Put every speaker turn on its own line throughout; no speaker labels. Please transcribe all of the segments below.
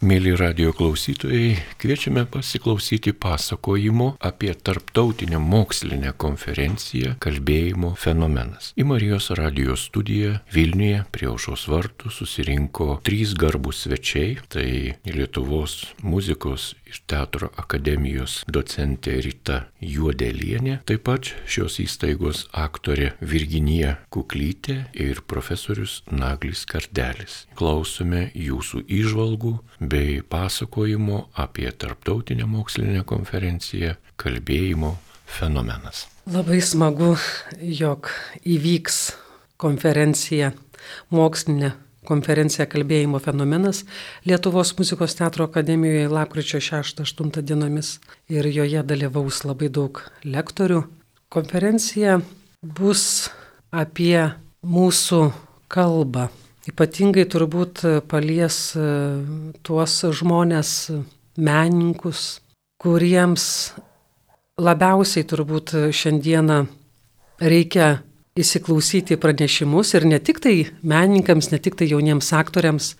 Mėly radio klausytojai, kviečiame pasiklausyti pasakojimo apie tarptautinę mokslinę konferenciją Kalbėjimo fenomenas. Į Marijos radio studiją Vilniuje prie aušos vartų susirinko trys garbus svečiai - tai Lietuvos muzikos ir teatro akademijos docentė Rita Juodelienė, taip pat šios įstaigos aktorė Virginija Kuklytė ir profesorius Naglis Kardelis. Klausome jūsų įžvalgų bei pasakojimo apie tarptautinę mokslinę konferenciją Kalbėjimo fenomenas.
Labai smagu, jog įvyks konferencija, mokslinė konferencija Kalbėjimo fenomenas Lietuvos muzikos teatro akademijoje lapkričio 6-8 dienomis ir joje dalyvaus labai daug lektorių. Konferencija bus apie mūsų kalbą, Ypatingai turbūt palies e, tuos žmonės, menininkus, kuriems labiausiai turbūt šiandieną reikia įsiklausyti pranešimus ir ne tik tai menininkams, ne tik tai jauniems aktoriams,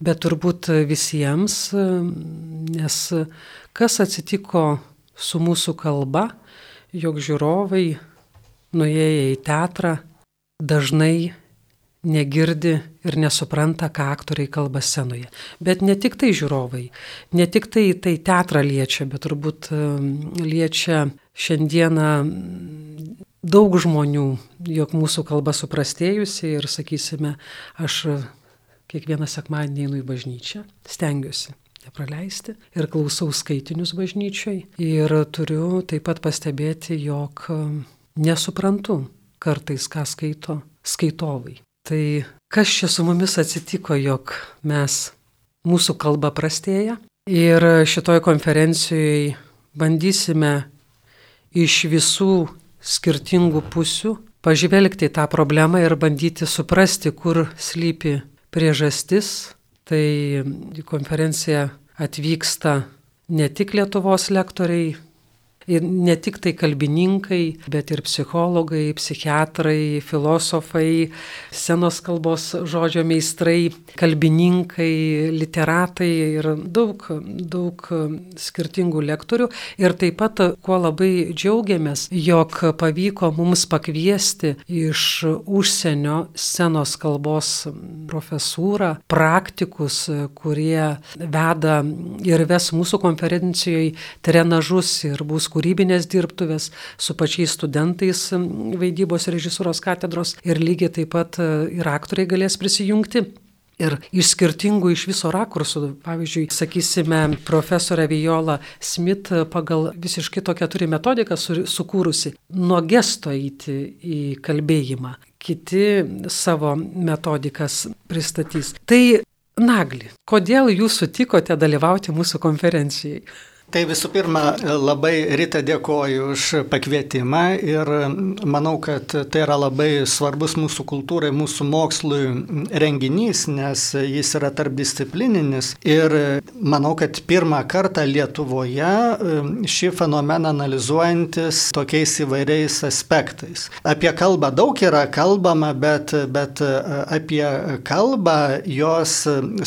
bet turbūt visiems, nes kas atsitiko su mūsų kalba, jog žiūrovai, nuėję į teatrą, dažnai negirdi ir nesupranta, ką aktoriai kalba scenoje. Bet ne tik tai žiūrovai, ne tik tai tai teatrą liečia, bet turbūt liečia šiandieną daug žmonių, jog mūsų kalba suprastėjusi ir, sakysime, aš kiekvieną sekmadienį einu į bažnyčią, stengiuosi nepraleisti ir klausau skaitinius bažnyčiai ir turiu taip pat pastebėti, jog nesuprantu kartais, ką skaito skaitovai. Tai kas čia su mumis atsitiko, jog mes, mūsų kalba prastėja ir šitoj konferencijoje bandysime iš visų skirtingų pusių pažvelgti tą problemą ir bandyti suprasti, kur slypi priežastis. Tai į konferenciją atvyksta ne tik Lietuvos lektoriai, Ir ne tik tai kalbininkai, bet ir psichologai, psichiatrai, filosofai, senos kalbos žodžio meistrai, kalbininkai, literatai ir daug, daug skirtingų lektorių. Ir taip pat, kuo labai džiaugiamės, jog pavyko mums pakviesti iš užsienio senos kalbos profesūrą, praktikus, kurie veda ir ves mūsų konferencijoje trenažus ir bus kūrybinės dirbtuvės su pačiais studentais vaidybos režisūros katedros ir lygiai taip pat e, ir aktoriai galės prisijungti. Ir iš skirtingų iš viso rakursų, pavyzdžiui, sakysime, profesorė Viola Smith pagal visiškai tokią turi metodiką sukūrusi nuo gesto įti į kalbėjimą. Kiti savo metodikas pristatys. Tai Nagli, kodėl jūs sutikote dalyvauti mūsų konferencijai?
Tai visų pirma, labai Rita dėkoju už pakvietimą ir manau, kad tai yra labai svarbus mūsų kultūrai, mūsų mokslui renginys, nes jis yra tarpdisciplininis ir manau, kad pirmą kartą Lietuvoje šį fenomeną analizuojantis tokiais įvairiais aspektais. Apie kalbą daug yra kalbama, bet, bet apie kalbą, jos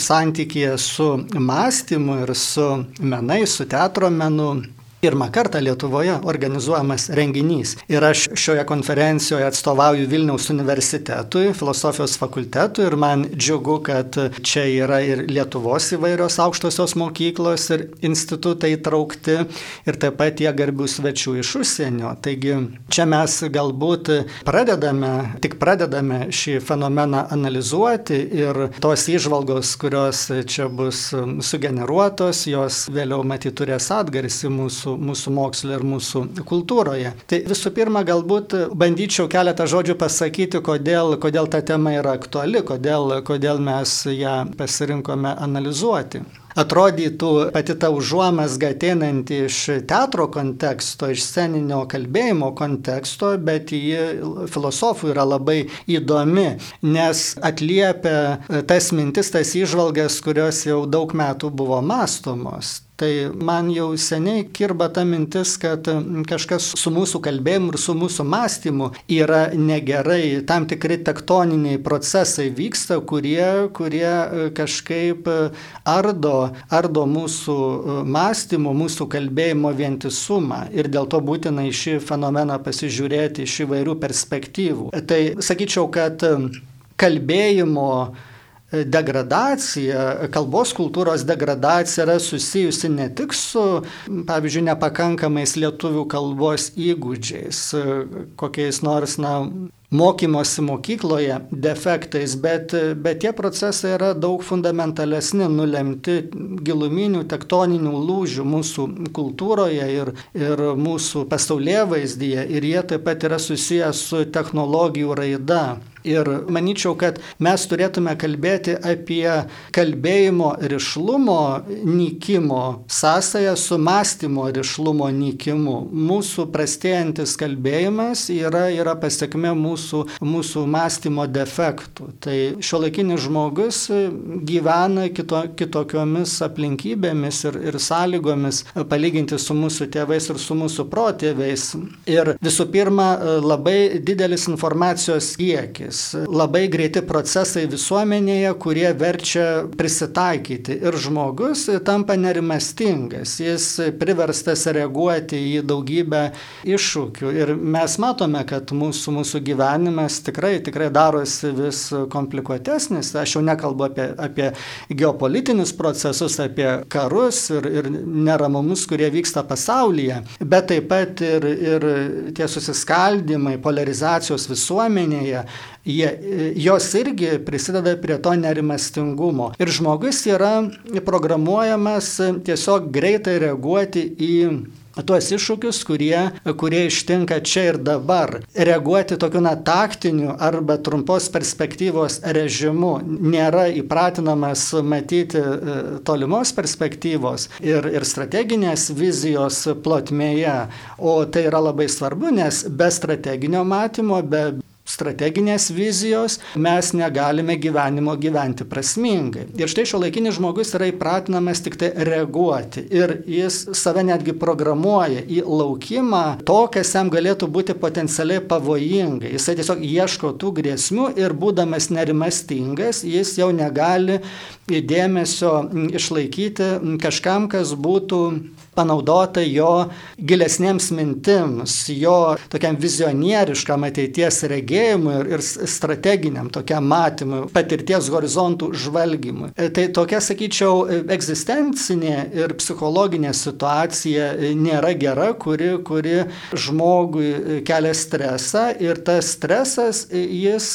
santykėje su mąstymu ir su menai, su teatru, teatro menu pirmą kartą Lietuvoje organizuojamas renginys. Ir aš šioje konferencijoje atstovauju Vilniaus universitetui, filosofijos fakultetui ir man džiugu, kad čia yra ir Lietuvos įvairios aukštosios mokyklos ir institutai įtraukti ir taip pat tie garbių svečių iš užsienio. Taigi čia mes galbūt pradedame, tik pradedame šį fenomeną analizuoti ir tos įžvalgos, kurios čia bus sugeneruotos, jos vėliau matyt turės atgarsį mūsų mūsų, mūsų moksle ir mūsų kultūroje. Tai visų pirma, galbūt bandyčiau keletą žodžių pasakyti, kodėl, kodėl ta tema yra aktuali, kodėl, kodėl mes ją pasirinkome analizuoti. Atrodytų pati ta užuomasga ateinanti iš teatro konteksto, iš sceninio kalbėjimo konteksto, bet ji filosofų yra labai įdomi, nes atliepia tas mintis, tas išvalgas, kurios jau daug metų buvo mastomos. Tai man jau seniai kirba ta mintis, kad kažkas su mūsų kalbėjimu ir su mūsų mąstymu yra negerai, tam tikri tektoniniai procesai vyksta, kurie, kurie kažkaip ardo, ardo mūsų mąstymo, mūsų kalbėjimo vientisumą ir dėl to būtina į šį fenomeną pasižiūrėti iš įvairių perspektyvų. Tai sakyčiau, kad kalbėjimo degradacija, kalbos kultūros degradacija yra susijusi ne tik su, pavyzdžiui, nepakankamais lietuvių kalbos įgūdžiais, kokiais nors, na, mokymosi mokykloje defektais, bet, bet tie procesai yra daug fundamentalesni, nulemti giluminių tektoninių lūžių mūsų kultūroje ir, ir mūsų pasaulyje vaizdyje ir jie taip pat yra susijęs su technologijų raida. Ir manyčiau, kad mes turėtume kalbėti apie kalbėjimo rišlumo nykimo sąsąją su mąstymo rišlumo nykimu. Mūsų prastėjantis kalbėjimas yra, yra pasiekme mūsų, mūsų mąstymo defektų. Tai šiuolaikinis žmogus gyvena kito, kitokiomis aplinkybėmis ir, ir sąlygomis palyginti su mūsų tėvais ir su mūsų protėviais. Ir visų pirma, labai didelis informacijos kiekis labai greiti procesai visuomenėje, kurie verčia prisitaikyti. Ir žmogus tampa nerimastingas, jis priverstas reaguoti į daugybę iššūkių. Ir mes matome, kad mūsų, mūsų gyvenimas tikrai, tikrai darosi vis komplikuotesnis. Aš jau nekalbu apie, apie geopolitinius procesus, apie karus ir, ir neramumus, kurie vyksta pasaulyje, bet taip pat ir, ir tie susiskaldimai, polarizacijos visuomenėje, jie, jos irgi prisideda prie to nerimastingumo. Ir žmogus yra programuojamas tiesiog greitai reaguoti į tuos iššūkius, kurie, kurie ištinka čia ir dabar. Reaguoti tokiu na taktiniu arba trumpos perspektyvos režimu nėra įpratinamas matyti e, tolimos perspektyvos ir, ir strateginės vizijos plotmėje. O tai yra labai svarbu, nes be strateginio matymo, be strateginės vizijos, mes negalime gyvenimo gyventi prasmingai. Ir štai šio laikinis žmogus yra įpratinamas tik tai reaguoti. Ir jis save netgi programuoja į laukimą to, kas jam galėtų būti potencialiai pavojinga. Jisai tiesiog ieško tų grėsmių ir būdamas nerimastingas, jis jau negali dėmesio išlaikyti kažkam, kas būtų panaudota jo gilesniems mintims, jo tokiam vizionieriškam ateities regėjimui ir, strateginiam tokiam matymui, patirties horizontų žvalgymui. E, tai tokia, sakyčiau, egzistencinė ir psichologinė situacija nėra gera, kuri, kuri žmogui kelia stresą ir tas stresas jis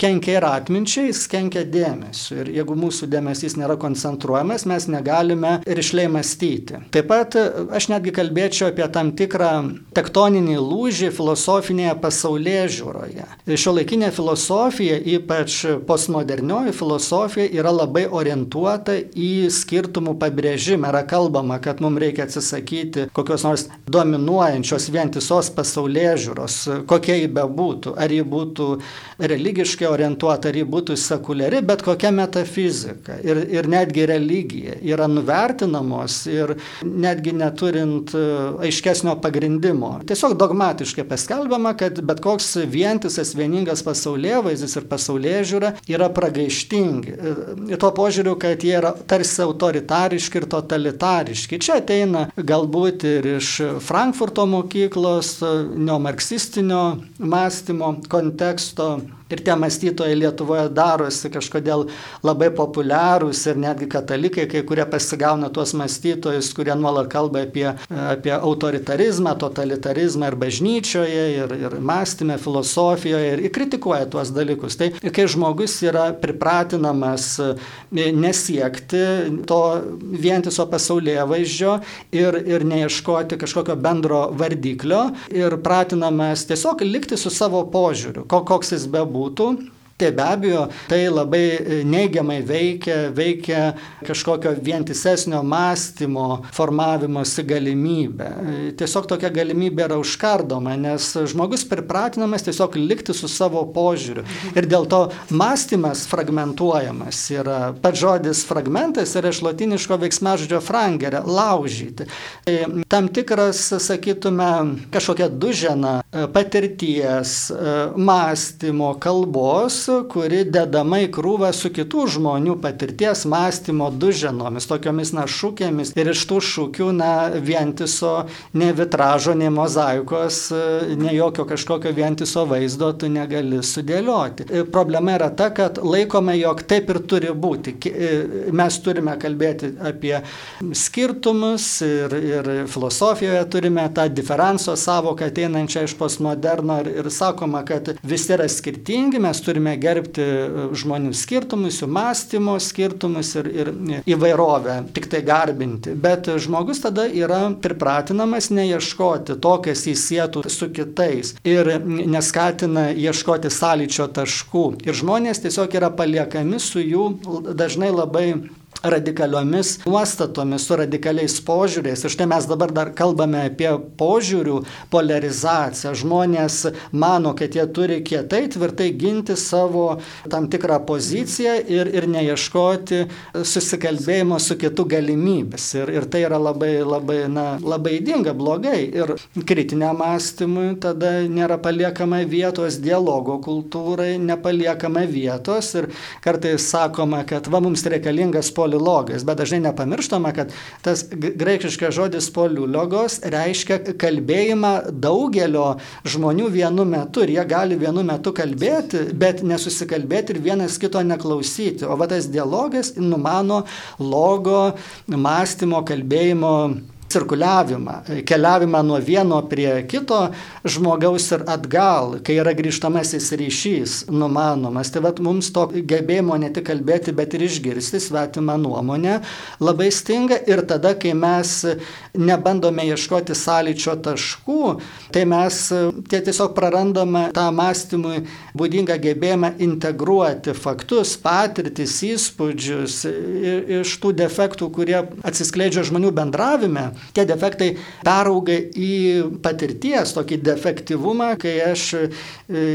kenkia ir atminčiai, jis kenkia dėmesiu. Ir jeigu mūsų dėmesys nėra koncentruojamas, mes negalime ir išliai mąstyti. Taip pat aš netgi kalbėčiau apie tam tikrą tektoninį lūžį filosofinėje pasaulyje žiūroje. Šio laikinė filosofija, ypač postmodernioji filosofija, yra labai orientuota į skirtumų pabrėžimą. Yra kalbama, kad mums reikia atsisakyti kokios nors dominuojančios vientisos pasaulyje žiūros, kokia ji bebūtų. Ar ji būtų religiškai orientuota, ar ji būtų sekuliari, bet kokia metafizika ir, ir netgi religija yra nuvertinamos ir netgi neturint e, aiškesnio pagrindimo. Tiesiog dogmatiškai paskelbama, kad bet koks vientisas, vieningas pasaulyje vaizdis ir pasaulyje žiūra yra pragaištingi. Ir e, tuo požiūriu, kad jie yra tarsi autoritariški ir totalitariški. Čia ateina galbūt ir iš Frankfurto mokyklos neomarksistinio mąstymo konteksto Ir tie mąstytojai Lietuvoje darosi kažkodėl labai populiarūs ir netgi katalikai, kai kurie pasigauna tuos mąstytojus, kurie nuolat kalba apie, apie autoritarizmą, totalitarizmą ir bažnyčioje, ir, ir mąstymę, filosofijoje, ir, ir kritikuoja tuos dalykus. Tai kai žmogus yra pripratinamas nesiekti to vientiso pasaulyje vaizdžio ir, ir neieškoti kažkokio bendro vardiklio ir pratinamas tiesiog likti su savo požiūriu, koks jis bebūtų būtų, Tai be abejo, tai labai neigiamai veikia, veikia kažkokio vientisesnio mąstymo formavimosi galimybę. Tiesiog tokia galimybė yra užkardoma, nes žmogus pripratinamas tiesiog likti su savo požiūriu. Ir dėl to mąstymas fragmentuojamas yra. Pats žodis fragmentas yra iš latiniško veiksmažodžio frangerė - laužyti. Tai tam tikras, sakytume, kažkokia dužena patirties, mąstymo, kalbos kuri dedama į krūvą su kitų žmonių patirties mąstymo duženomis, tokiomis na šūkėmis ir iš tų šūkių na vientiso ne vitražo, ne mozaikos, ne jokio kažkokio vientiso vaizdo tu negali sudėlioti. Problema yra ta, kad laikome, jog taip ir turi būti. Mes turime kalbėti apie skirtumus ir, ir filosofijoje turime tą diferenso savoką ateinančią iš postmoderno ir, ir sakoma, kad visi yra skirtingi, mes turime gerbti e, žmonių skirtumus, jų mąstymo skirtumus ir, ir įvairovę, tik tai garbinti. Bet žmogus tada yra pripratinamas neieškoti to, kas įsėtų su kitais ir neskatina ieškoti sąlyčio taškų. Ir žmonės tiesiog yra paliekami su jų dažnai labai radikaliomis nuostatomis, su radikaliais požiūriais. Ir štai mes dabar dar kalbame apie požiūrių polarizaciją. Žmonės mano, kad jie turi kietai tvirtai ginti savo tam tikrą poziciją ir, ir neieškoti susikalbėjimo su kitu galimybės. Ir, ir tai yra labai, labai, na, labai įdinga, blogai. Ir kritiniam mąstymui tada nėra paliekama vietos, dialogo kultūrai nepaliekama vietos. Ir kartais sakoma, kad va mums reikalingas poliarizacija polilogas, bet dažnai nepamirštama, kad tas graikiškas žodis poliulogos reiškia kalbėjimą daugelio žmonių vienu metu ir jie gali vienu metu kalbėti, bet nesusikalbėti ir vienas kito neklausyti. O va tas dialogas numano logo, mąstymo, kalbėjimo cirkuliavimą, keliavimą nuo vieno prie kito žmogaus ir atgal, kai yra grįžtamasis ryšys numanomas. Tai vad mums to gebėjimo ne tik kalbėti, bet ir išgirsti svetimą nuomonę labai stinga ir tada, kai mes nebandome ieškoti sąlyčio taškų, tai mes tie tiesiog prarandame tą mąstymui būdingą gebėjimą integruoti faktus, patirtis, įspūdžius iš tų defektų, kurie atsiskleidžia žmonių bendravime tie defektai perauga į patirties tokį defektyvumą, kai aš e,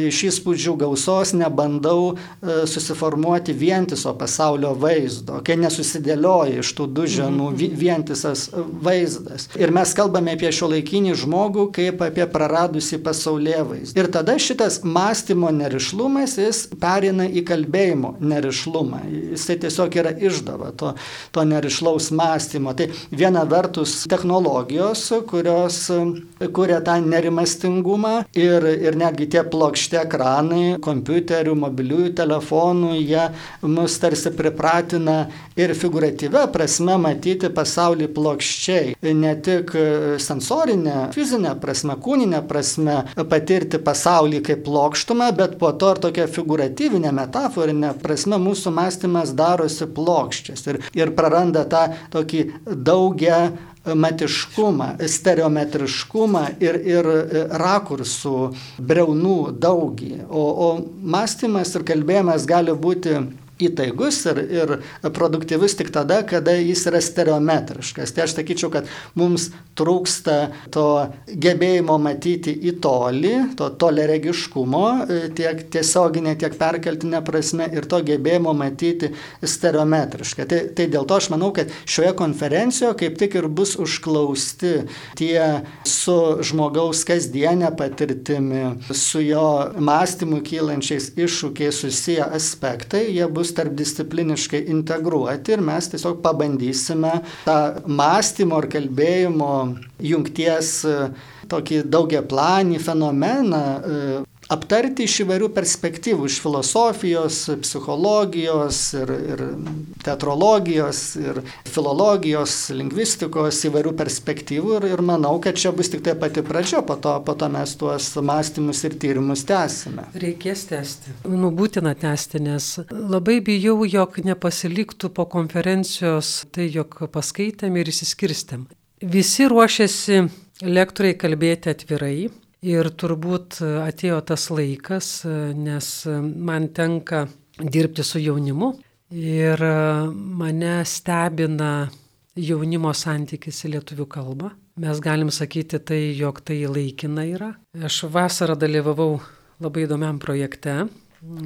iš įspūdžių gausos nebandau e, susiformuoti vientiso pasaulio vaizdo, kai nesusidėlioja iš tų du ženų mhm. vientisas vaizdas. Ir mes kalbame apie šio laikinį žmogų kaip apie praradusį pasaulyje vaizdą. Ir tada šitas mąstymo nerišlumas, jis perina į kalbėjimo nerišlumą. Jisai tiesiog yra išdava to, to nerišlaus mąstymo. Tai viena vertus technologijos, kurios e, kuria tą nerimastingumą ir, ir netgi tie plokšti ekranai, kompiuterių, mobiliųjų telefonų, jie mus tarsi pripratina ir figuratyvę prasme matyti pasaulį plokščiai. Ne tik sensorinė, fizinė prasme, kūninė prasme patirti pasaulį kaip plokštumą, bet po to ir tokia figuratyvinė, metaforinė prasme mūsų mąstymas darosi plokščias ir, ir praranda tą tokį daugia matiškumą, stereometriškumą ir, ir rakursų, breunų daugį. O, o mąstymas ir kalbėjimas gali būti įtaigus ir, ir produktyvus tik tada, kada jis yra stereometriškas. Tai aš sakyčiau, kad mums trūksta to gebėjimo matyti į tolį, to toleregiškumo, tiek tiesioginė, tiek perkeltinė prasme ir to gebėjimo matyti stereometriškai. Tai, tai dėl to aš manau, kad šioje konferencijoje kaip tik ir bus užklausti tie su žmogaus kasdienė patirtimi, su jo mąstymu kylančiais iššūkiais susiję aspektai, jie bus bus tarpdiscipliniškai integruoti ir mes tiesiog pabandysime tą mąstymo ir kalbėjimo jungties e, tokį daugia planį fenomeną e, aptarti iš įvairių perspektyvų, iš filosofijos, psichologijos ir, ir teatrologijos ir filologijos, lingvistikos įvairių perspektyvų ir, ir manau, kad čia bus tik tai pati pradžia, po to, po to mes tuos mąstymus ir tyrimus tęsime.
Reikės tęsti. Nu, būtina tęsti, nes labai bijau, jog nepasiliktų po konferencijos tai, jog paskaitėm ir įsiskirstėm. Visi ruošiasi lektoriai kalbėti atvirai, Ir turbūt atėjo tas laikas, nes man tenka dirbti su jaunimu ir mane stebina jaunimo santykis į lietuvių kalbą. Mes galim sakyti tai, jog tai laikina yra. Aš vasarą dalyvavau labai įdomiam projekte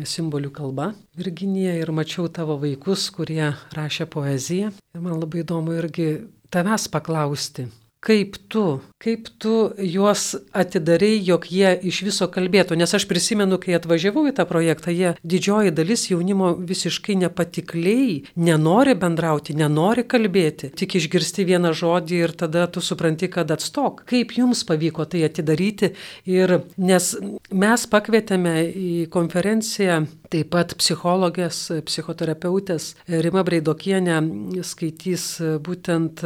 simbolių kalba, Virginija, ir mačiau tavo vaikus, kurie rašė poeziją. Ir man labai įdomu irgi tavęs paklausti, kaip tu, kaip tu juos atidarai, jog jie iš viso kalbėtų. Nes aš prisimenu, kai atvažiavau į tą projektą, jie didžioji dalis jaunimo visiškai nepatikliai, nenori bendrauti, nenori kalbėti, tik išgirsti vieną žodį ir tada tu supranti, kad atstok. Kaip jums pavyko tai atidaryti ir nes mes pakvietėme į konferenciją Taip pat psichologės, psichoterapeutės Rima Breidokienė skaitys būtent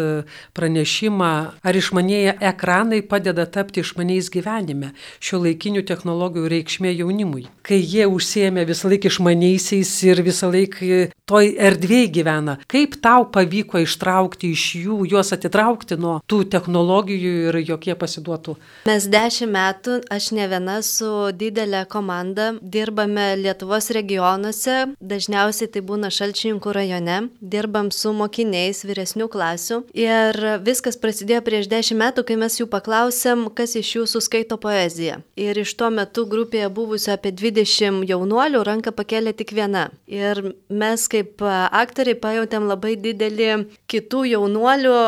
pranešimą, ar išmanėję ekranai padeda tapti išmaniais gyvenime, šio laikinių technologijų reikšmė jaunimui. Kai jie užsiemė visą laiką išmaniaisiais ir visą laiką toj erdvėje gyvena, kaip tau pavyko ištraukti iš jų, juos atitraukti nuo tų technologijų ir jokie pasiduotų?
Mes dešimt metų, aš ne viena su didelė komanda, dirbame Lietuvos regionuose, dažniausiai tai būna Šalčininkų rajone, dirbam su mokiniais vyresnių klasių ir viskas prasidėjo prieš dešimt metų, kai mes jų paklausėm, kas iš jūsų skaito poeziją. Ir iš tuo metu grupėje buvusio apie 20 jaunuolių ranką pakėlė tik viena. Ir mes kaip aktoriai pajutėm labai didelį kitų jaunuolių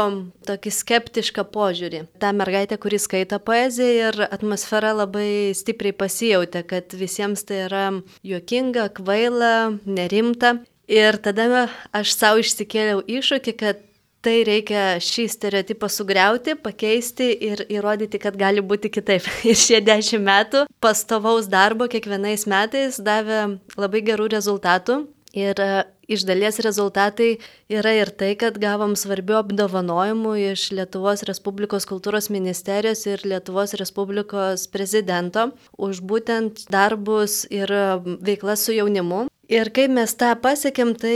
tokį skeptišką požiūrį. Ta mergaitė, kuri skaito poeziją ir atmosfera labai stipriai pasijautė, kad visiems tai yra juokinga, kvaila, nerimta. Ir tada aš savo išsikėliau iššūkį, kad tai reikia šį stereotipą sugriauti, pakeisti ir įrodyti, kad gali būti kitaip. Ir šie dešimt metų pastovaus darbo kiekvienais metais davė labai gerų rezultatų. Ir e, iš dalies rezultatai yra ir tai, kad gavom svarbių apdovanojimų iš Lietuvos Respublikos kultūros ministerijos ir Lietuvos Respublikos prezidento už būtent darbus ir e, veiklas su jaunimu. Ir kai mes tą pasiekėm, tai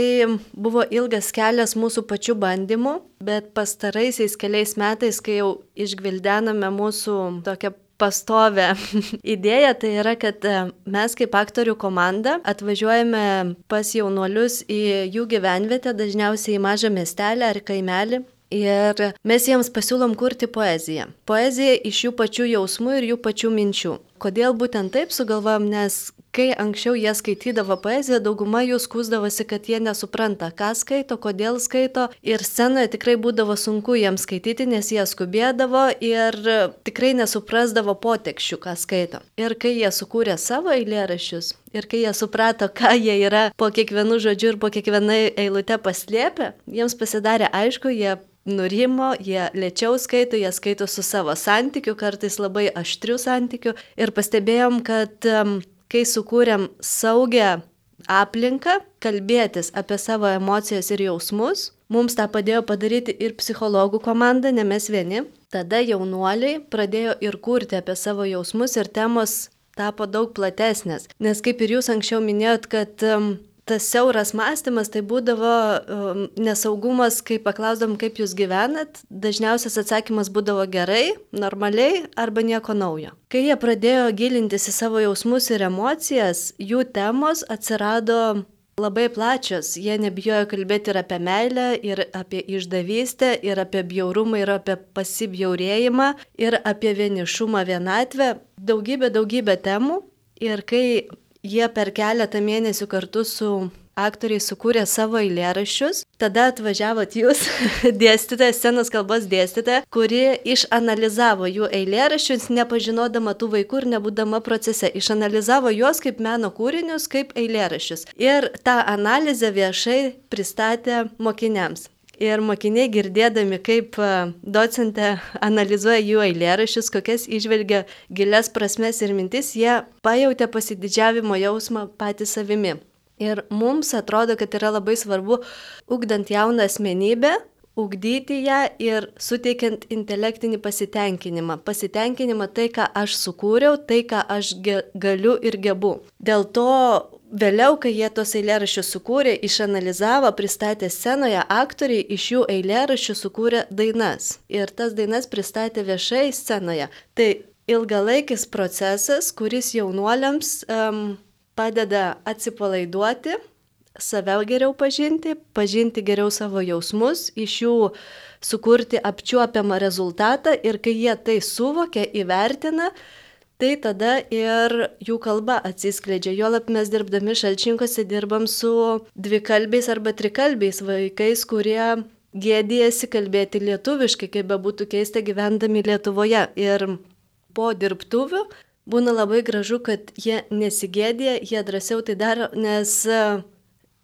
buvo ilgas kelias mūsų pačių bandymų, bet pastaraisiais keliais metais, kai jau išgvildename mūsų tokią pastovę idėją, tai yra, kad e, mes kaip aktorių komanda atvažiuojame pas jaunuolius į jų gyvenvietę, dažniausiai į mažą miestelį ar kaimelį. Ir mes jiems pasiūlom kurti poeziją. Poezija iš jų pačių jausmų ir jų pačių minčių. Kodėl būtent taip sugalvojom, nes kai anksčiau jie skaitydavo poeziją, dauguma jų skūsdavosi, kad jie nesupranta, ką skaito, kodėl skaito ir scenoje tikrai būdavo sunku jiems skaityti, nes jie skubėdavo ir tikrai nesuprasdavo potekščių, ką skaito. Ir kai jie sukūrė savo eilėraščius ir kai jie suprato, ką jie yra po kiekvienų žodžių ir po kiekvieną eilutę paslėpę, jiems pasidarė aišku, jie nurimo, jie lėčiau skaito, jie skaito su savo santykiu, kartais labai aštriu santykiu. Ir pastebėjom, kad um, kai sukūrėm saugią aplinką, kalbėtis apie savo emocijas ir jausmus, mums tą padėjo padaryti ir psichologų komanda, ne mes vieni. Tada jaunuoliai pradėjo ir kurti apie savo jausmus ir temos tapo daug platesnės. Nes kaip ir jūs anksčiau minėjot, kad um, tas siauras mąstymas tai būdavo um, nesaugumas, kai paklausdom, kaip jūs gyvenat, dažniausias atsakymas būdavo gerai, normaliai arba nieko naujo. Kai jie pradėjo gilintis į savo jausmus ir emocijas, jų temos atsirado labai plačios. Jie nebijojo kalbėti ir apie meilę, ir apie išdavystę, ir apie bjaurumą, ir apie pasibjaurėjimą, ir apie vienišumą, vienatvę. Daugybė, daugybė temų. Ir kai Jie per keletą mėnesių kartu su aktoriai sukūrė savo eilėraščius. Tada atvažiavot jūs, dėstytoja, scenos kalbos dėstytoja, kuri išanalizavo jų eilėraščius, nepažinodama tų vaikų ir nebūdama procese. Išanalizavo juos kaip meno kūrinius, kaip eilėraščius. Ir tą analizę viešai pristatė mokiniams. Ir mokiniai girdėdami, kaip e, docentė analizuoja jų eilėraščius, kokias išvelgia gilias prasmes ir mintis, jie pajutė pasididžiavimo jausmą patys savimi. Ir mums atrodo, kad yra labai svarbu, ugdant jauną asmenybę, ugdyti ją ir suteikiant intelektinį pasitenkinimą. Pasitenkinimą tai, ką aš sukūriau, tai, ką aš galiu ir gebu. Dėl to Vėliau, kai jie tos eilėraščius sukūrė, išanalizavo, pristatė scenoje, aktoriai iš jų eilėraščių sukūrė dainas. Ir tas dainas pristatė viešai scenoje. Tai ilgalaikis procesas, kuris jaunuoliams um, padeda atsipalaiduoti, save geriau pažinti, pažinti geriau savo jausmus, iš jų sukurti apčiuopiamą rezultatą ir kai jie tai suvokia, įvertina, tai tada ir jų kalba atsiskleidžia. Juolap mes dirbdami šalčinkose dirbam su dvikalbiais arba trikalbiais vaikais, kurie gėdėjasi kalbėti lietuviškai, kaip bebūtų keista gyvendami Lietuvoje. Ir po dirbtuvių būna labai gražu, kad jie nesigėdė, jie drąsiau tai daro, nes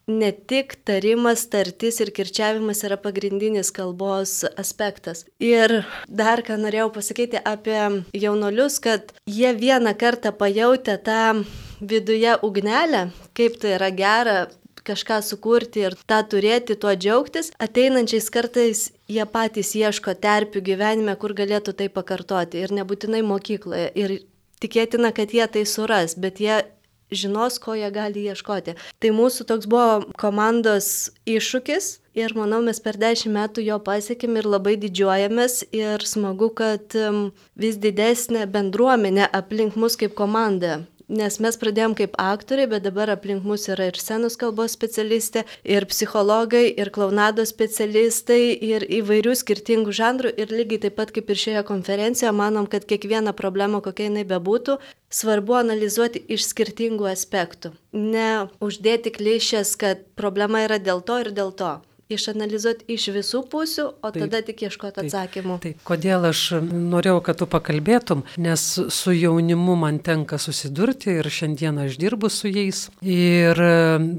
ne tik tarimas, tartis ir kirčiavimas yra pagrindinis kalbos aspektas. Ir dar ką norėjau pasakyti apie jaunolius, kad jie vieną kartą pajutę tą viduje ugnelę, kaip tai yra gera kažką sukurti ir tą turėti, tuo džiaugtis, ateinančiais kartais jie patys ieško terpių gyvenime, kur galėtų tai pakartoti ir nebūtinai mokykloje. Ir tikėtina, kad jie tai suras, bet jie žinos, ko jie gali ieškoti. Tai mūsų toks buvo komandos iššūkis ir manau, mes per dešimt metų jo pasiekėm ir labai didžiuojamės ir smagu, kad vis didesnė bendruomenė aplink mus kaip komanda nes mes pradėjom kaip aktoriai, bet dabar aplink mus yra ir scenos kalbos specialistė, ir psichologai, ir klaunados specialistai, ir įvairių skirtingų žanrų. Ir lygiai taip pat kaip ir šioje konferencijoje, manom, kad kiekviena problema, kokia jinai bebūtų, svarbu analizuoti iš skirtingų aspektų. Ne uždėti klišės, kad problema yra dėl to ir dėl to išanalizuoti iš visų pusių, o taip, tada tik ieškoti atsakymų.
Taip, taip, kodėl aš norėjau, kad tu pakalbėtum, nes su jaunimu man tenka susidurti ir šiandien aš dirbu su jais. Ir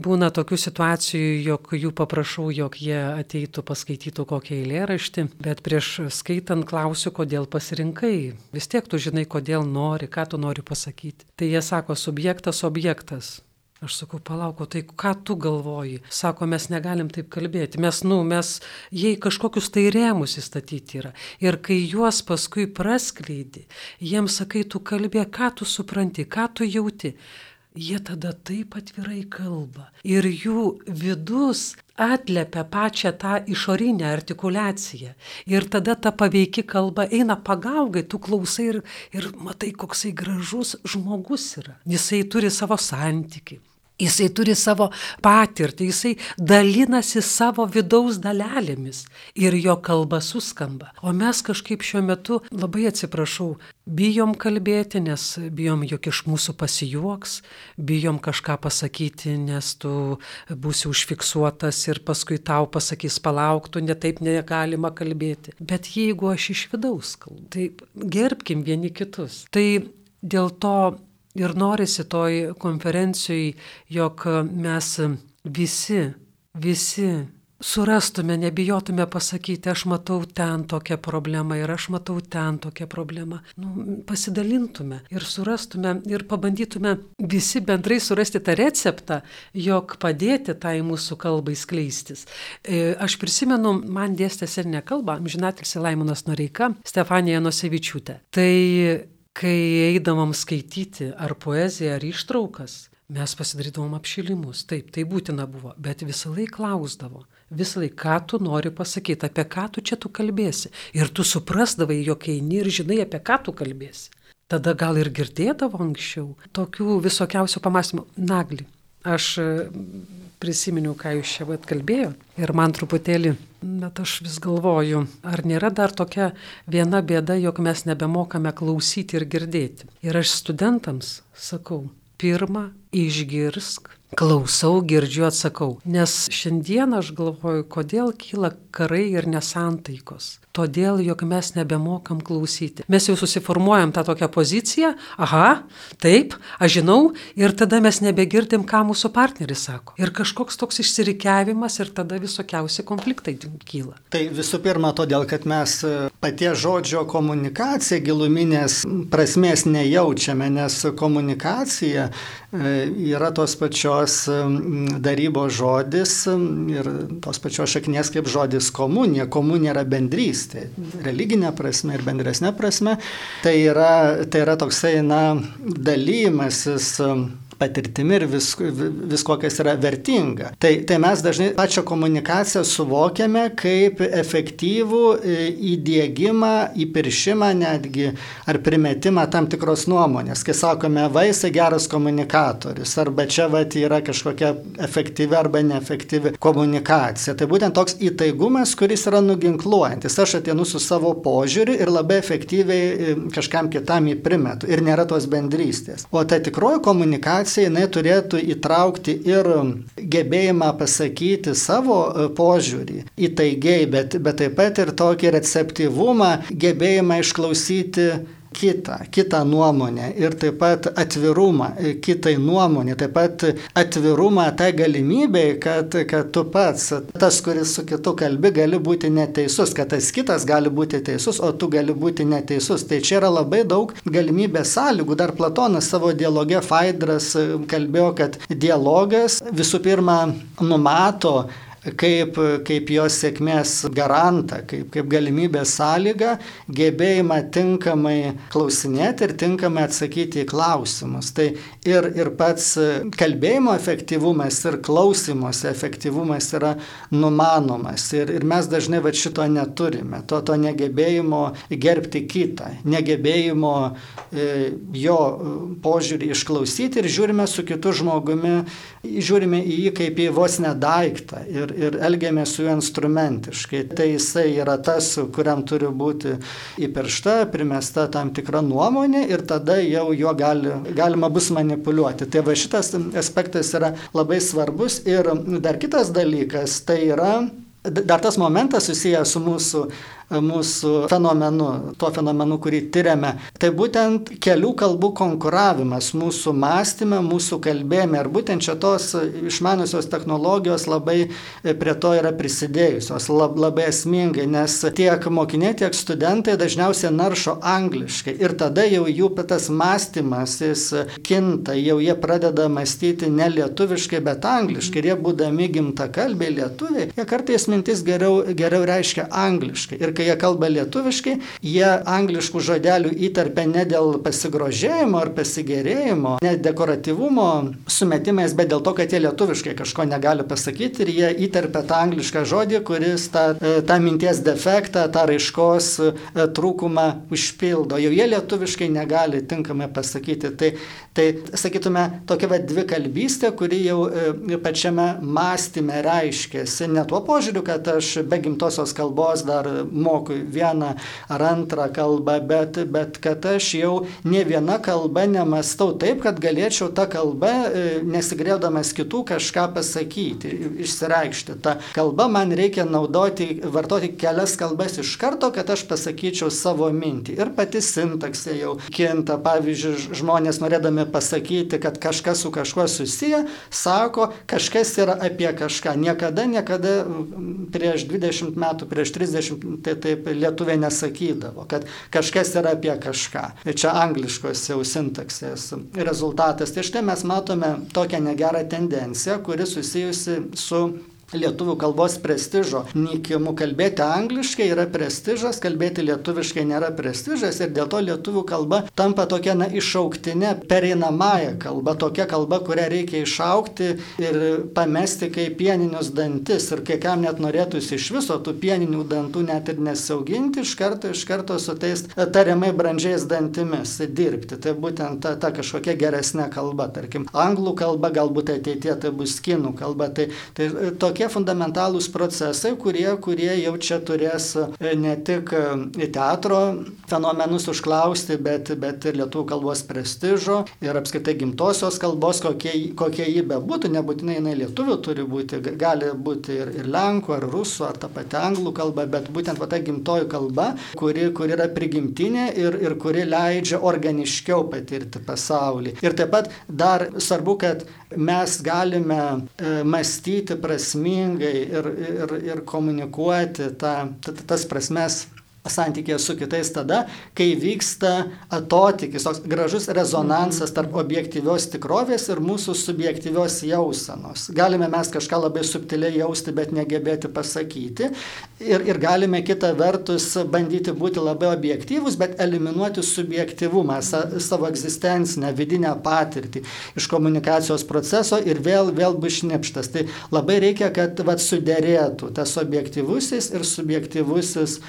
būna tokių situacijų, jog jų paprašau, jog jie ateitų paskaitytų kokią eilėraštį, bet prieš skaitant klausiu, kodėl pasirinkai. Vis tiek tu žinai, kodėl nori, ką tu nori pasakyti. Tai jie sako subjektas, objektas. Aš sakau, palauko, tai ką tu galvoji? Sako, mes negalim taip kalbėti. Mes, nu, mes, jei kažkokius tai rėmus įstatyti yra. Ir kai juos paskui praskleidi, jiems sakai, tu kalbė, ką tu supranti, ką tu jauti. Jie tada taip atvirai kalba. Ir jų vidus atlepia pačią tą išorinę artikulaciją. Ir tada ta paveiki kalba eina pagaugai, tu klausai ir, ir matai, koksai gražus žmogus yra. Jisai turi savo santyki. Jisai turi savo patirtį, jisai dalinasi savo vidaus dalelėmis ir jo kalba suskamba. O mes kažkaip šiuo metu, labai atsiprašau, bijom kalbėti, nes bijom, jog iš mūsų pasijuoks, bijom kažką pasakyti, nes tu būsi užfiksuotas ir paskui tau pasakys palauktų, netaip negalima kalbėti. Bet jeigu aš iš vidaus kalbu, tai gerbkim vieni kitus. Tai dėl to Ir norisi toj konferencijai, jog mes visi, visi surastume, nebijotume pasakyti, aš matau ten tokią problemą ir aš matau ten tokią problemą. Nu, pasidalintume ir surastume ir pabandytume visi bendrai surasti tą receptą, jog padėti tai mūsų kalbai skleistis. E, aš prisimenu, man dėstė seninę kalbą, žinatelsi Laimonas Noreika, Stefanija Nosevičiūtė. Tai kai eidavom skaityti ar poeziją, ar ištraukas, mes pasidarydavom apšilimus. Taip, tai būtina buvo, bet visą laiką klausdavo. Visą laiką, ką tu nori pasakyti, apie ką tu čia tu kalbėsi. Ir tu suprasdavai, jog eini ir žinai, apie ką tu kalbėsi. Tada gal ir girdėdavo anksčiau tokių visokiausių pamastymų. Nagli, aš prisiminiau, ką jūs čia vat kalbėjot. Ir man truputėlį, bet aš vis galvoju, ar nėra dar tokia viena bėda, jog mes nebemokame klausyti ir girdėti. Ir aš studentams sakau, pirmą išgirsk, klausau, girdžiu, atsakau. Nes šiandien aš galvoju, kodėl kyla karai ir nesantaikos todėl, jog mes nebemokam klausyti. Mes jau susiformuojam tą tokią poziciją, aha, taip, aš žinau, ir tada mes nebegirdim, ką mūsų partneris sako. Ir kažkoks toks išsirikiavimas ir tada visokiausi konfliktai kyla.
Tai visų pirma, todėl, kad mes e, patie žodžio komunikacija giluminės prasmės nejaučiame, nes komunikacija e, yra tos pačios darybos žodis ir tos pačios šaknies kaip žodis komunija. Komunija yra bendrys tai religinė prasme ir bendresnė prasme, tai yra, tai yra toksai, na, dalymasis patirtimi ir vis, visko, kas yra vertinga. Tai, tai mes dažnai pačią komunikaciją suvokiame kaip efektyvų e, įdėgymą, įpiršimą netgi ar primetimą tam tikros nuomonės. Kai sakome, vaisai geras komunikatorius, arba čia vat, yra kažkokia efektyvi arba neefektyvi komunikacija. Tai būtent toks įtaigumas, kuris yra nuginkluojantis. Aš ateinu su savo požiūriu ir labai efektyviai e, kažkam kitam jį primetu. Ir nėra tos bendrystės. O ta tikroji komunikacija, jinai turėtų įtraukti ir gebėjimą pasakyti savo e, požiūrį įtaigiai, bet, bet taip pat ir tokį receptyvumą, gebėjimą išklausyti kitą, kitą nuomonę ir taip pat atvirumą kitai nuomonė, taip pat atvirumą tai galimybei, kad, kad tu pats, tas, kuris su kitu kalbi, gali būti neteisus, kad tas kitas gali būti teisus, o tu gali būti neteisus. Tai čia yra labai daug galimybės sąlygų. Dar Platonas savo dialoge Faidras kalbėjo, kad dialogas visų pirma numato kaip, kaip jos sėkmės garantą, kaip, kaip galimybės sąlygą, gebėjimą tinkamai klausinėti ir tinkamai atsakyti į klausimus. Tai ir, ir pats kalbėjimo efektyvumas ir klausimuose efektyvumas yra numanomas. Ir, ir mes dažnai va šito neturime, to, to negebėjimo gerbti kitą, negebėjimo e, jo požiūrį išklausyti ir žiūrime su kitu žmogumi, žiūrime į jį kaip į vos nedaiktą. Ir, ir elgiamės su juo instrumentiškai. Tai jisai yra tas, kuriam turi būti įpiršta, primesta tam tikra nuomonė ir tada jau juo gali, galima bus manipuliuoti. Tai va šitas aspektas yra labai svarbus ir dar kitas dalykas tai yra Dar tas momentas susijęs su mūsų mūsų fenomenu, tuo fenomenu, kurį tyriame. Tai būtent kelių kalbų konkuravimas mūsų mąstymė, mūsų kalbėjime. Ir būtent čia tos išmanusios technologijos labai prie to yra prisidėjusios, labai esmingai, nes tiek mokiniai, tiek studentai dažniausiai naršo angliškai. Ir tada jau jų tas mąstymas, jis kinta, jau jie pradeda mąstyti ne lietuviškai, bet angliškai. Ir jie būdami gimtakalbiai lietuviai, jie kartais mintis geriau, geriau reiškia angliškai. Ir kai kai jie kalba lietuviškai, jie angliškų žodelių įtarpia ne dėl pasigrožėjimo ar pasigėrėjimo, ne dekoratyvumo sumetimais, bet dėl to, kad jie lietuviškai kažko negali pasakyti ir jie įtarpia tą anglišką žodį, kuris tą, e, tą minties defektą, tą raiškos e, trūkumą užpildo. Jau jie lietuviškai negali tinkamai pasakyti. Tai, tai sakytume, tokia va dvi kalbystė, kuri jau e, pačiame mąstyme reiškėsi. Ne tuo požiūriu, kad aš be gimtosios kalbos dar moku vieną ar antrą kalbą, bet, bet kad aš jau ne viena kalba nemastau taip, kad galėčiau tą kalbą, e, nesigrėdamas kitų, kažką pasakyti, išsireikšti. Ta kalba man reikia naudoti, vartoti kelias kalbas iš karto, kad aš pasakyčiau savo mintį. Ir pati sintaksė jau kinta. Pavyzdžiui, žmonės norėdami pasakyti, kad kažkas su kažkuo susiję, sako, kažkas yra apie kažką. Niekada, niekada prieš 20 metų, prieš 30, tai taip lietuviai nesakydavo, kad kažkas yra apie kažką. Ir čia angliškos jau sintaksės rezultatas. Tai štai mes matome tokią negerą tendenciją, kuri susijusi su lietuvių kalbos prestižo nykimu. Kalbėti angliškai yra prestižas, kalbėti lietuviškai nėra prestižas ir dėl to lietuvių kalba tampa tokia na, išauktinė, pereinamąją kalba, tokia kalba, kurią reikia išaukti ir pamesti kaip pieninius dantis. Ir kai kam net norėtųsi iš viso tų pieninių dantų net ir nesauginti, iš karto, iš karto su tais tariamai brandžiais dantimis dirbti. Tai būtent ta, ta kažkokia geresnė kalba, tarkim, anglų kalba, galbūt ateitie tai bus kinų kalba. Tai, tai tokia tokie fundamentalūs procesai, kurie, kurie jau čia turės e, ne tik e, teatro fenomenus užklausti, bet, bet ir lietuvių kalbos prestižo ir apskaitai gimtosios kalbos, kokie, kokie jį bebūtų, nebūtinai jinai lietuvių turi būti, gali būti ir, ir lenkų, ar rusų, ar ta pati anglų kalba, bet būtent va ta gimtoji kalba, kuri, kuri yra prigimtinė ir, ir kuri leidžia organiškiau patirti pasaulį. Ir taip pat dar svarbu, kad mes galime e, mąstyti prasmingai ir, ir, ir komunikuoti ta, tas prasmes santykėje su kitais tada, kai vyksta atotikis, toks gražus rezonansas tarp objektyvios tikrovės ir mūsų subjektyvios jausenos. Galime mes kažką labai subtiliai jausti, bet negebėti pasakyti. Ir, ir galime kitą vertus bandyti būti labai objektyvus, bet eliminuoti subjektivumą, sa, savo egzistencinę, vidinę patirtį iš komunikacijos proceso ir vėl, vėl bus šnipštas. Tai labai reikia, kad vat, sudėrėtų tas objektyvusis ir subjektyvusis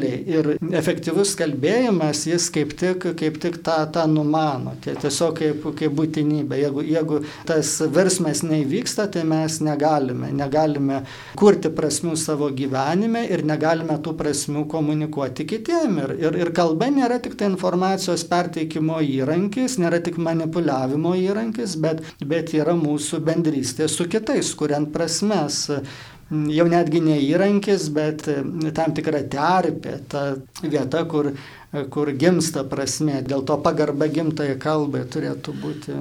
poliai. Ir efektyvus kalbėjimas, jis kaip tik, kaip tik tą, tą numano, tiesiog kaip, kaip būtinybė. Jeigu, jeigu tas virsmas neįvyksta, tai mes negalime, negalime kurti prasmių savo gyvenime ir negalime tų prasmių komunikuoti kitiem. Ir, ir, ir kalba nėra tik tai informacijos perteikimo įrankis, nėra tik manipuliavimo įrankis, bet, bet yra mūsų bendrystė su kitais, kuriant prasmes jau netgi ne įrankis, bet tam tikra terpė, ta vieta, kur kur gimsta prasme, dėl to pagarba gimtai kalbai turėtų būti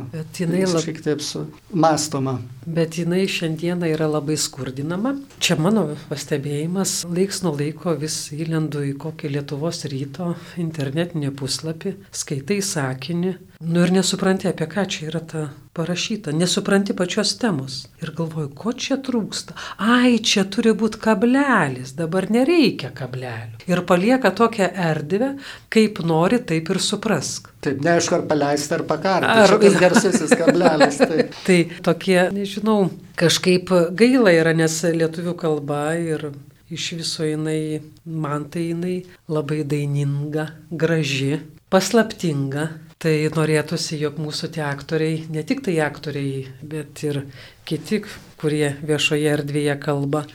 šiek tiek mąstoma.
Bet jinai šiandieną yra labai skurdinama. Čia mano pastebėjimas, laiks nuo laiko vis įlendu į kokį Lietuvos ryto internetinį puslapį, skaitai sakinį, nu ir nesupranti, apie ką čia yra ta parašyta, nesupranti pačios temos. Ir galvoju, ko čia trūksta. Ai, čia turi būti kablelis, dabar nereikia kablelių. Ir palieka tokią erdvę, kaip nori, taip ir suprask.
Taip, neaišku, ar paleisti, ar pakarti. Ar kažkoks garsusis kablelis.
Taip. tai tokie, nežinau, kažkaip gaila yra, nes lietuvių kalba ir iš viso jinai, man tai jinai labai daininga, graži, paslaptinga. Tai norėtųsi, jog mūsų tie aktoriai, ne tik tai aktoriai, bet ir kiti, kurie viešoje erdvėje kalba,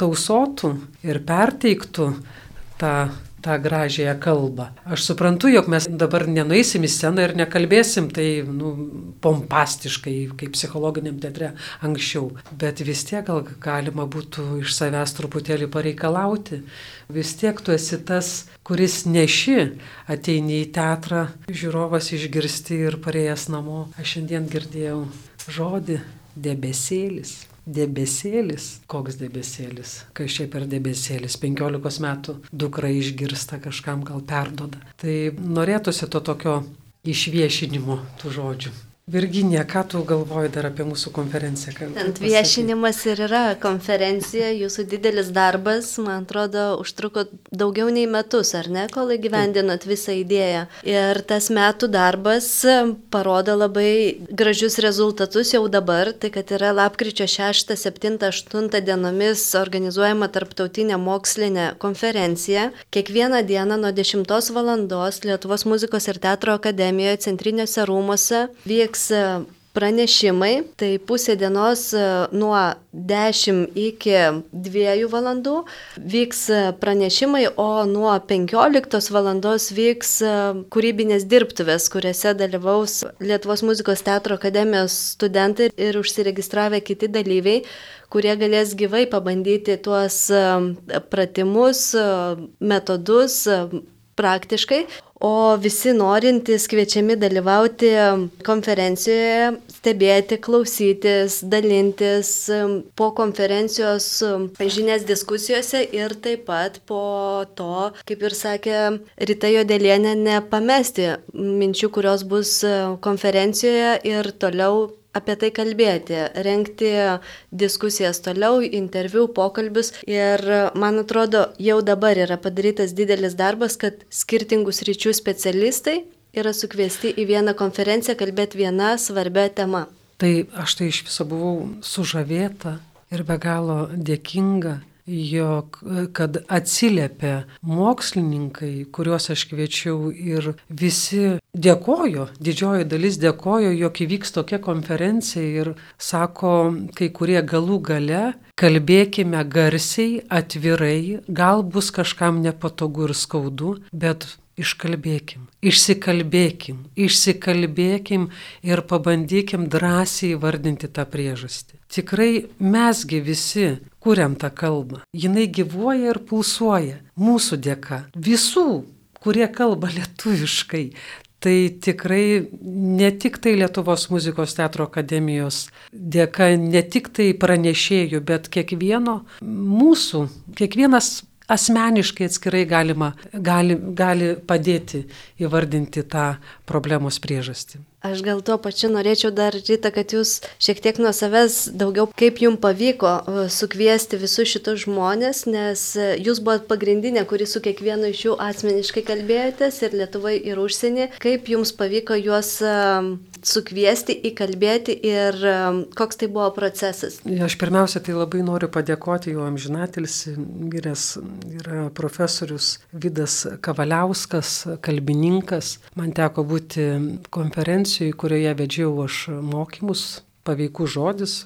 tausotų ir perteiktų tą tą gražiąją kalbą. Aš suprantu, jog mes dabar nenueisim į sceną ir nekalbėsim tai nu, pompastiškai, kaip psichologiniam teatre anksčiau, bet vis tiek gal galima būtų iš savęs truputėlį pareikalauti. Vis tiek tu esi tas, kuris neši, ateini į teatrą, žiūrovas išgirsti ir parėjęs namo. Aš šiandien girdėjau žodį debesėlis debesėlis. Koks debesėlis? Kas čia per debesėlis? 15 metų dukra išgirsta, kažkam gal perdoda. Tai norėtųsi to tokio išviešinimo tų žodžių. Virginija, ką tu galvoji dar apie mūsų konferenciją?
Ant viešinimas ir yra konferencija, jūsų didelis darbas, man atrodo, užtruko daugiau nei metus, ar ne, kol įgyvendinot visą idėją. Ir tas metų darbas parodo labai gražius rezultatus jau dabar, tai kad yra lapkričio 6, 7, 8 dienomis organizuojama tarptautinė mokslinė konferencija. Kiekvieną dieną nuo 10 val. Lietuvos muzikos ir teatro akademijoje centriniuose rūmose vyks vyks e, pranešimai, tai pusė dienos e, nuo 10 iki 2 valandų vyks e, pranešimai, o nuo 15 valandos vyks kūrybinės dirbtuvės, kuriuose dalyvaus Lietuvos muzikos teatro akademijos studentai ir užsiregistravę kiti dalyviai kurie galės gyvai pabandyti tuos pratimus, metodus praktiškai, o visi norintys kviečiami dalyvauti konferencijoje, stebėti, klausytis, dalintis po konferencijos žinias diskusijose ir taip pat po to, kaip ir sakė Rita Jodelienė, nepamesti minčių, kurios bus konferencijoje ir toliau apie tai kalbėti, renkti diskusijas toliau, interviu, pokalbius. Ir man atrodo, jau dabar yra padarytas didelis darbas, kad skirtingus ryčių specialistai yra sukviesti į vieną konferenciją kalbėti vieną svarbę temą.
Tai aš tai iš viso buvau sužavėta ir be galo dėkinga jog kad atsiliepia mokslininkai, kuriuos aš kviečiau ir visi dėkojo, didžioji dalis dėkojo, jog įvyks tokia konferencija ir sako kai kurie galų gale, kalbėkime garsiai, atvirai, gal bus kažkam nepatogu ir skaudu, bet iškalbėkim, išsikalbėkim, išsikalbėkim ir pabandykim drąsiai vardinti tą priežastį. Tikrai mesgi visi kuriam tą kalbą. Jinai gyvuoja ir pulsuoja mūsų dėka. Visų, kurie kalba lietuviškai. Tai tikrai ne tik tai Lietuvos muzikos teatro akademijos dėka, ne tik tai pranešėjų, bet kiekvieno mūsų, kiekvienas asmeniškai atskirai galima, gali, gali padėti įvardinti tą problemos priežastį.
Aš gal tuo pačiu norėčiau dar, Rita, kad jūs šiek tiek nuo savęs daugiau, kaip jums pavyko e, sukviesti visus šitus žmonės, nes e, jūs buvot pagrindinė, kuri su kiekvienu iš jų asmeniškai kalbėjotės ir Lietuvai, ir užsienį. Kaip jums pavyko juos e, sukviesti, įkalbėti ir koks tai buvo procesas?
Aš pirmiausia, tai labai noriu padėkoti jo amžinatilsi, vyras yra profesorius Vidas Kavaliauskas, kalbininkas. Man teko būti konferencijoje, kurioje vedžiau aš mokymus, paveikų žodis,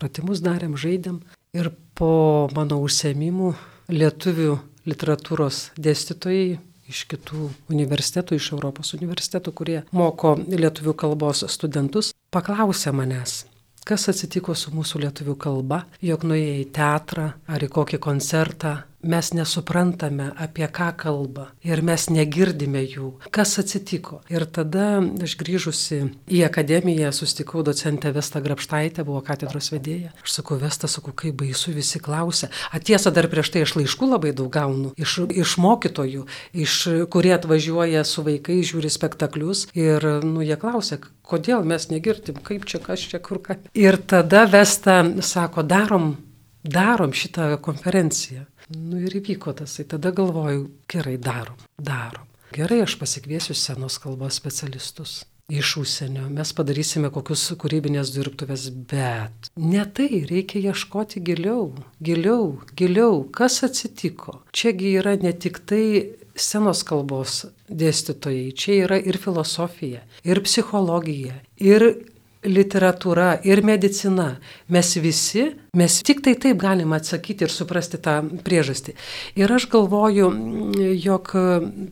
pratimus darėm, žaidėm. Ir po mano užsiemimų lietuvių literatūros dėstytojai iš kitų universitetų, iš Europos universitetų, kurie moko lietuvių kalbos studentus, paklausė manęs, kas atsitiko su mūsų lietuvių kalba, jog nuėję į teatrą ar į kokį koncertą mes nesuprantame, apie ką kalba ir mes negirdime jų, kas atsitiko. Ir tada aš grįžusi į akademiją sustikau docentę Vestą Grapštaitę, buvo katedros vedėja. Aš sakau, Vestą, sakau, kaip baisu visi klausia. Atiesa dar prieš tai aš laiškų labai daug gaunu iš, iš mokytojų, iš, kurie atvažiuoja su vaikais, žiūri spektaklius ir nu, jie klausia, kodėl mes negirdim, kaip čia, kas čia, kur ką. Ir tada Vesta sako, darom darom šitą konferenciją. Nu ir įvyko tasai. Tada galvoju, gerai, darom, darom. Gerai, aš pasikviesiu senos kalbos specialistus iš užsienio, mes padarysime kokius kūrybinės dirbtuvės, bet ne tai, reikia ieškoti giliau, giliau, giliau, kas atsitiko. Čiagi yra ne tik tai senos kalbos dėstytojai, čia yra ir filosofija, ir psichologija, ir literatūra ir medicina, mes visi, mes tik tai taip galime atsakyti ir suprasti tą priežastį. Ir aš galvoju, jog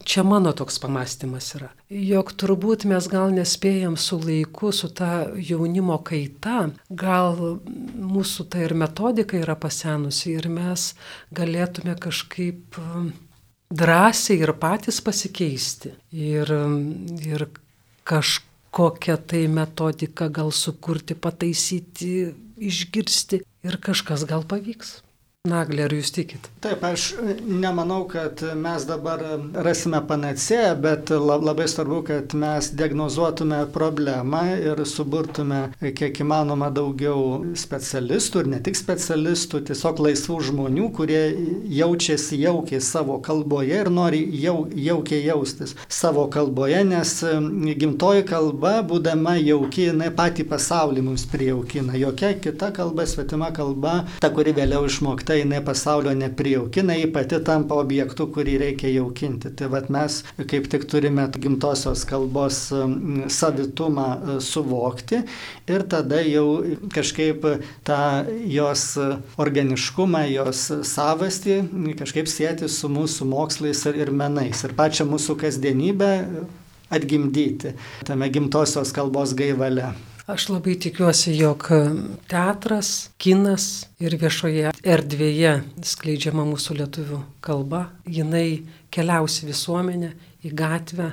čia mano toks pamastymas yra, jog turbūt mes gal nespėjam su laiku, su ta jaunimo kaita, gal mūsų ta ir metodika yra pasenusi ir mes galėtume kažkaip drąsiai ir patys pasikeisti. Ir, ir kažkaip kokią tai metodiką gal sukurti, pataisyti, išgirsti ir kažkas gal pavyks. Naglė, ar jūs tikit?
Taip, aš nemanau, kad mes dabar rasime panacėją, bet labai svarbu, kad mes diagnozuotume problemą ir suburtume kiek įmanoma daugiau specialistų ir ne tik specialistų, tiesiog laisvų žmonių, kurie jaučiasi jaukiai savo kalboje ir nori jau, jaukiai jaustis savo kalboje, nes gimtoji kalba, būdama jauki, jinai patį pasaulį mums prijaukina. Jokia kita kalba, svetima kalba, ta, kuri vėliau išmokta jinai pasaulio neprijaukina, ji pati tampa objektu, kurį reikia jaukinti. Tai vad mes kaip tik turime gimtosios kalbos savitumą e, suvokti ir tada jau kažkaip tą jos organiškumą, jos savastį kažkaip sėti su mūsų mokslais ir menais ir pačią mūsų kasdienybę atgimdyti tame gimtosios kalbos gaivale.
Aš labai tikiuosi, jog teatras, kinas ir viešoje erdvėje skleidžiama mūsų lietuvių kalba, jinai keliausi visuomenę į gatvę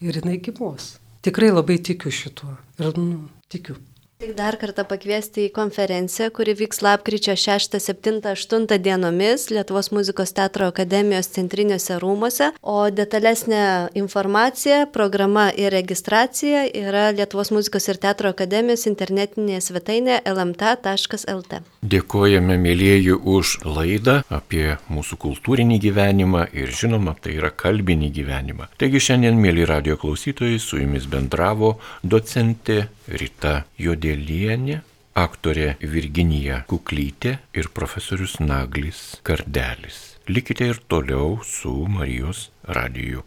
ir jinai gyvos. Tikrai labai tikiu šituo ir nu, tikiu.
Tik dar kartą pakviesti į konferenciją, kuri vyks lapkričio 6, 7, 8 dienomis Lietuvos muzikos teatro akademijos centriniuose rūmose, o detalesnė informacija, programa ir registracija yra Lietuvos muzikos ir teatro akademijos internetinėje svetainėje lmt.lt.
Dėkojame mėlyjeji už laidą apie mūsų kultūrinį gyvenimą ir žinoma, tai yra kalbinį gyvenimą. Taigi šiandien, mėly radio klausytojai, su jumis bendravo docentė Rita Jodėlienė, aktorė Virginija Kuklytė ir profesorius Naglis Kardelis. Likite ir toliau su Marijos radiju.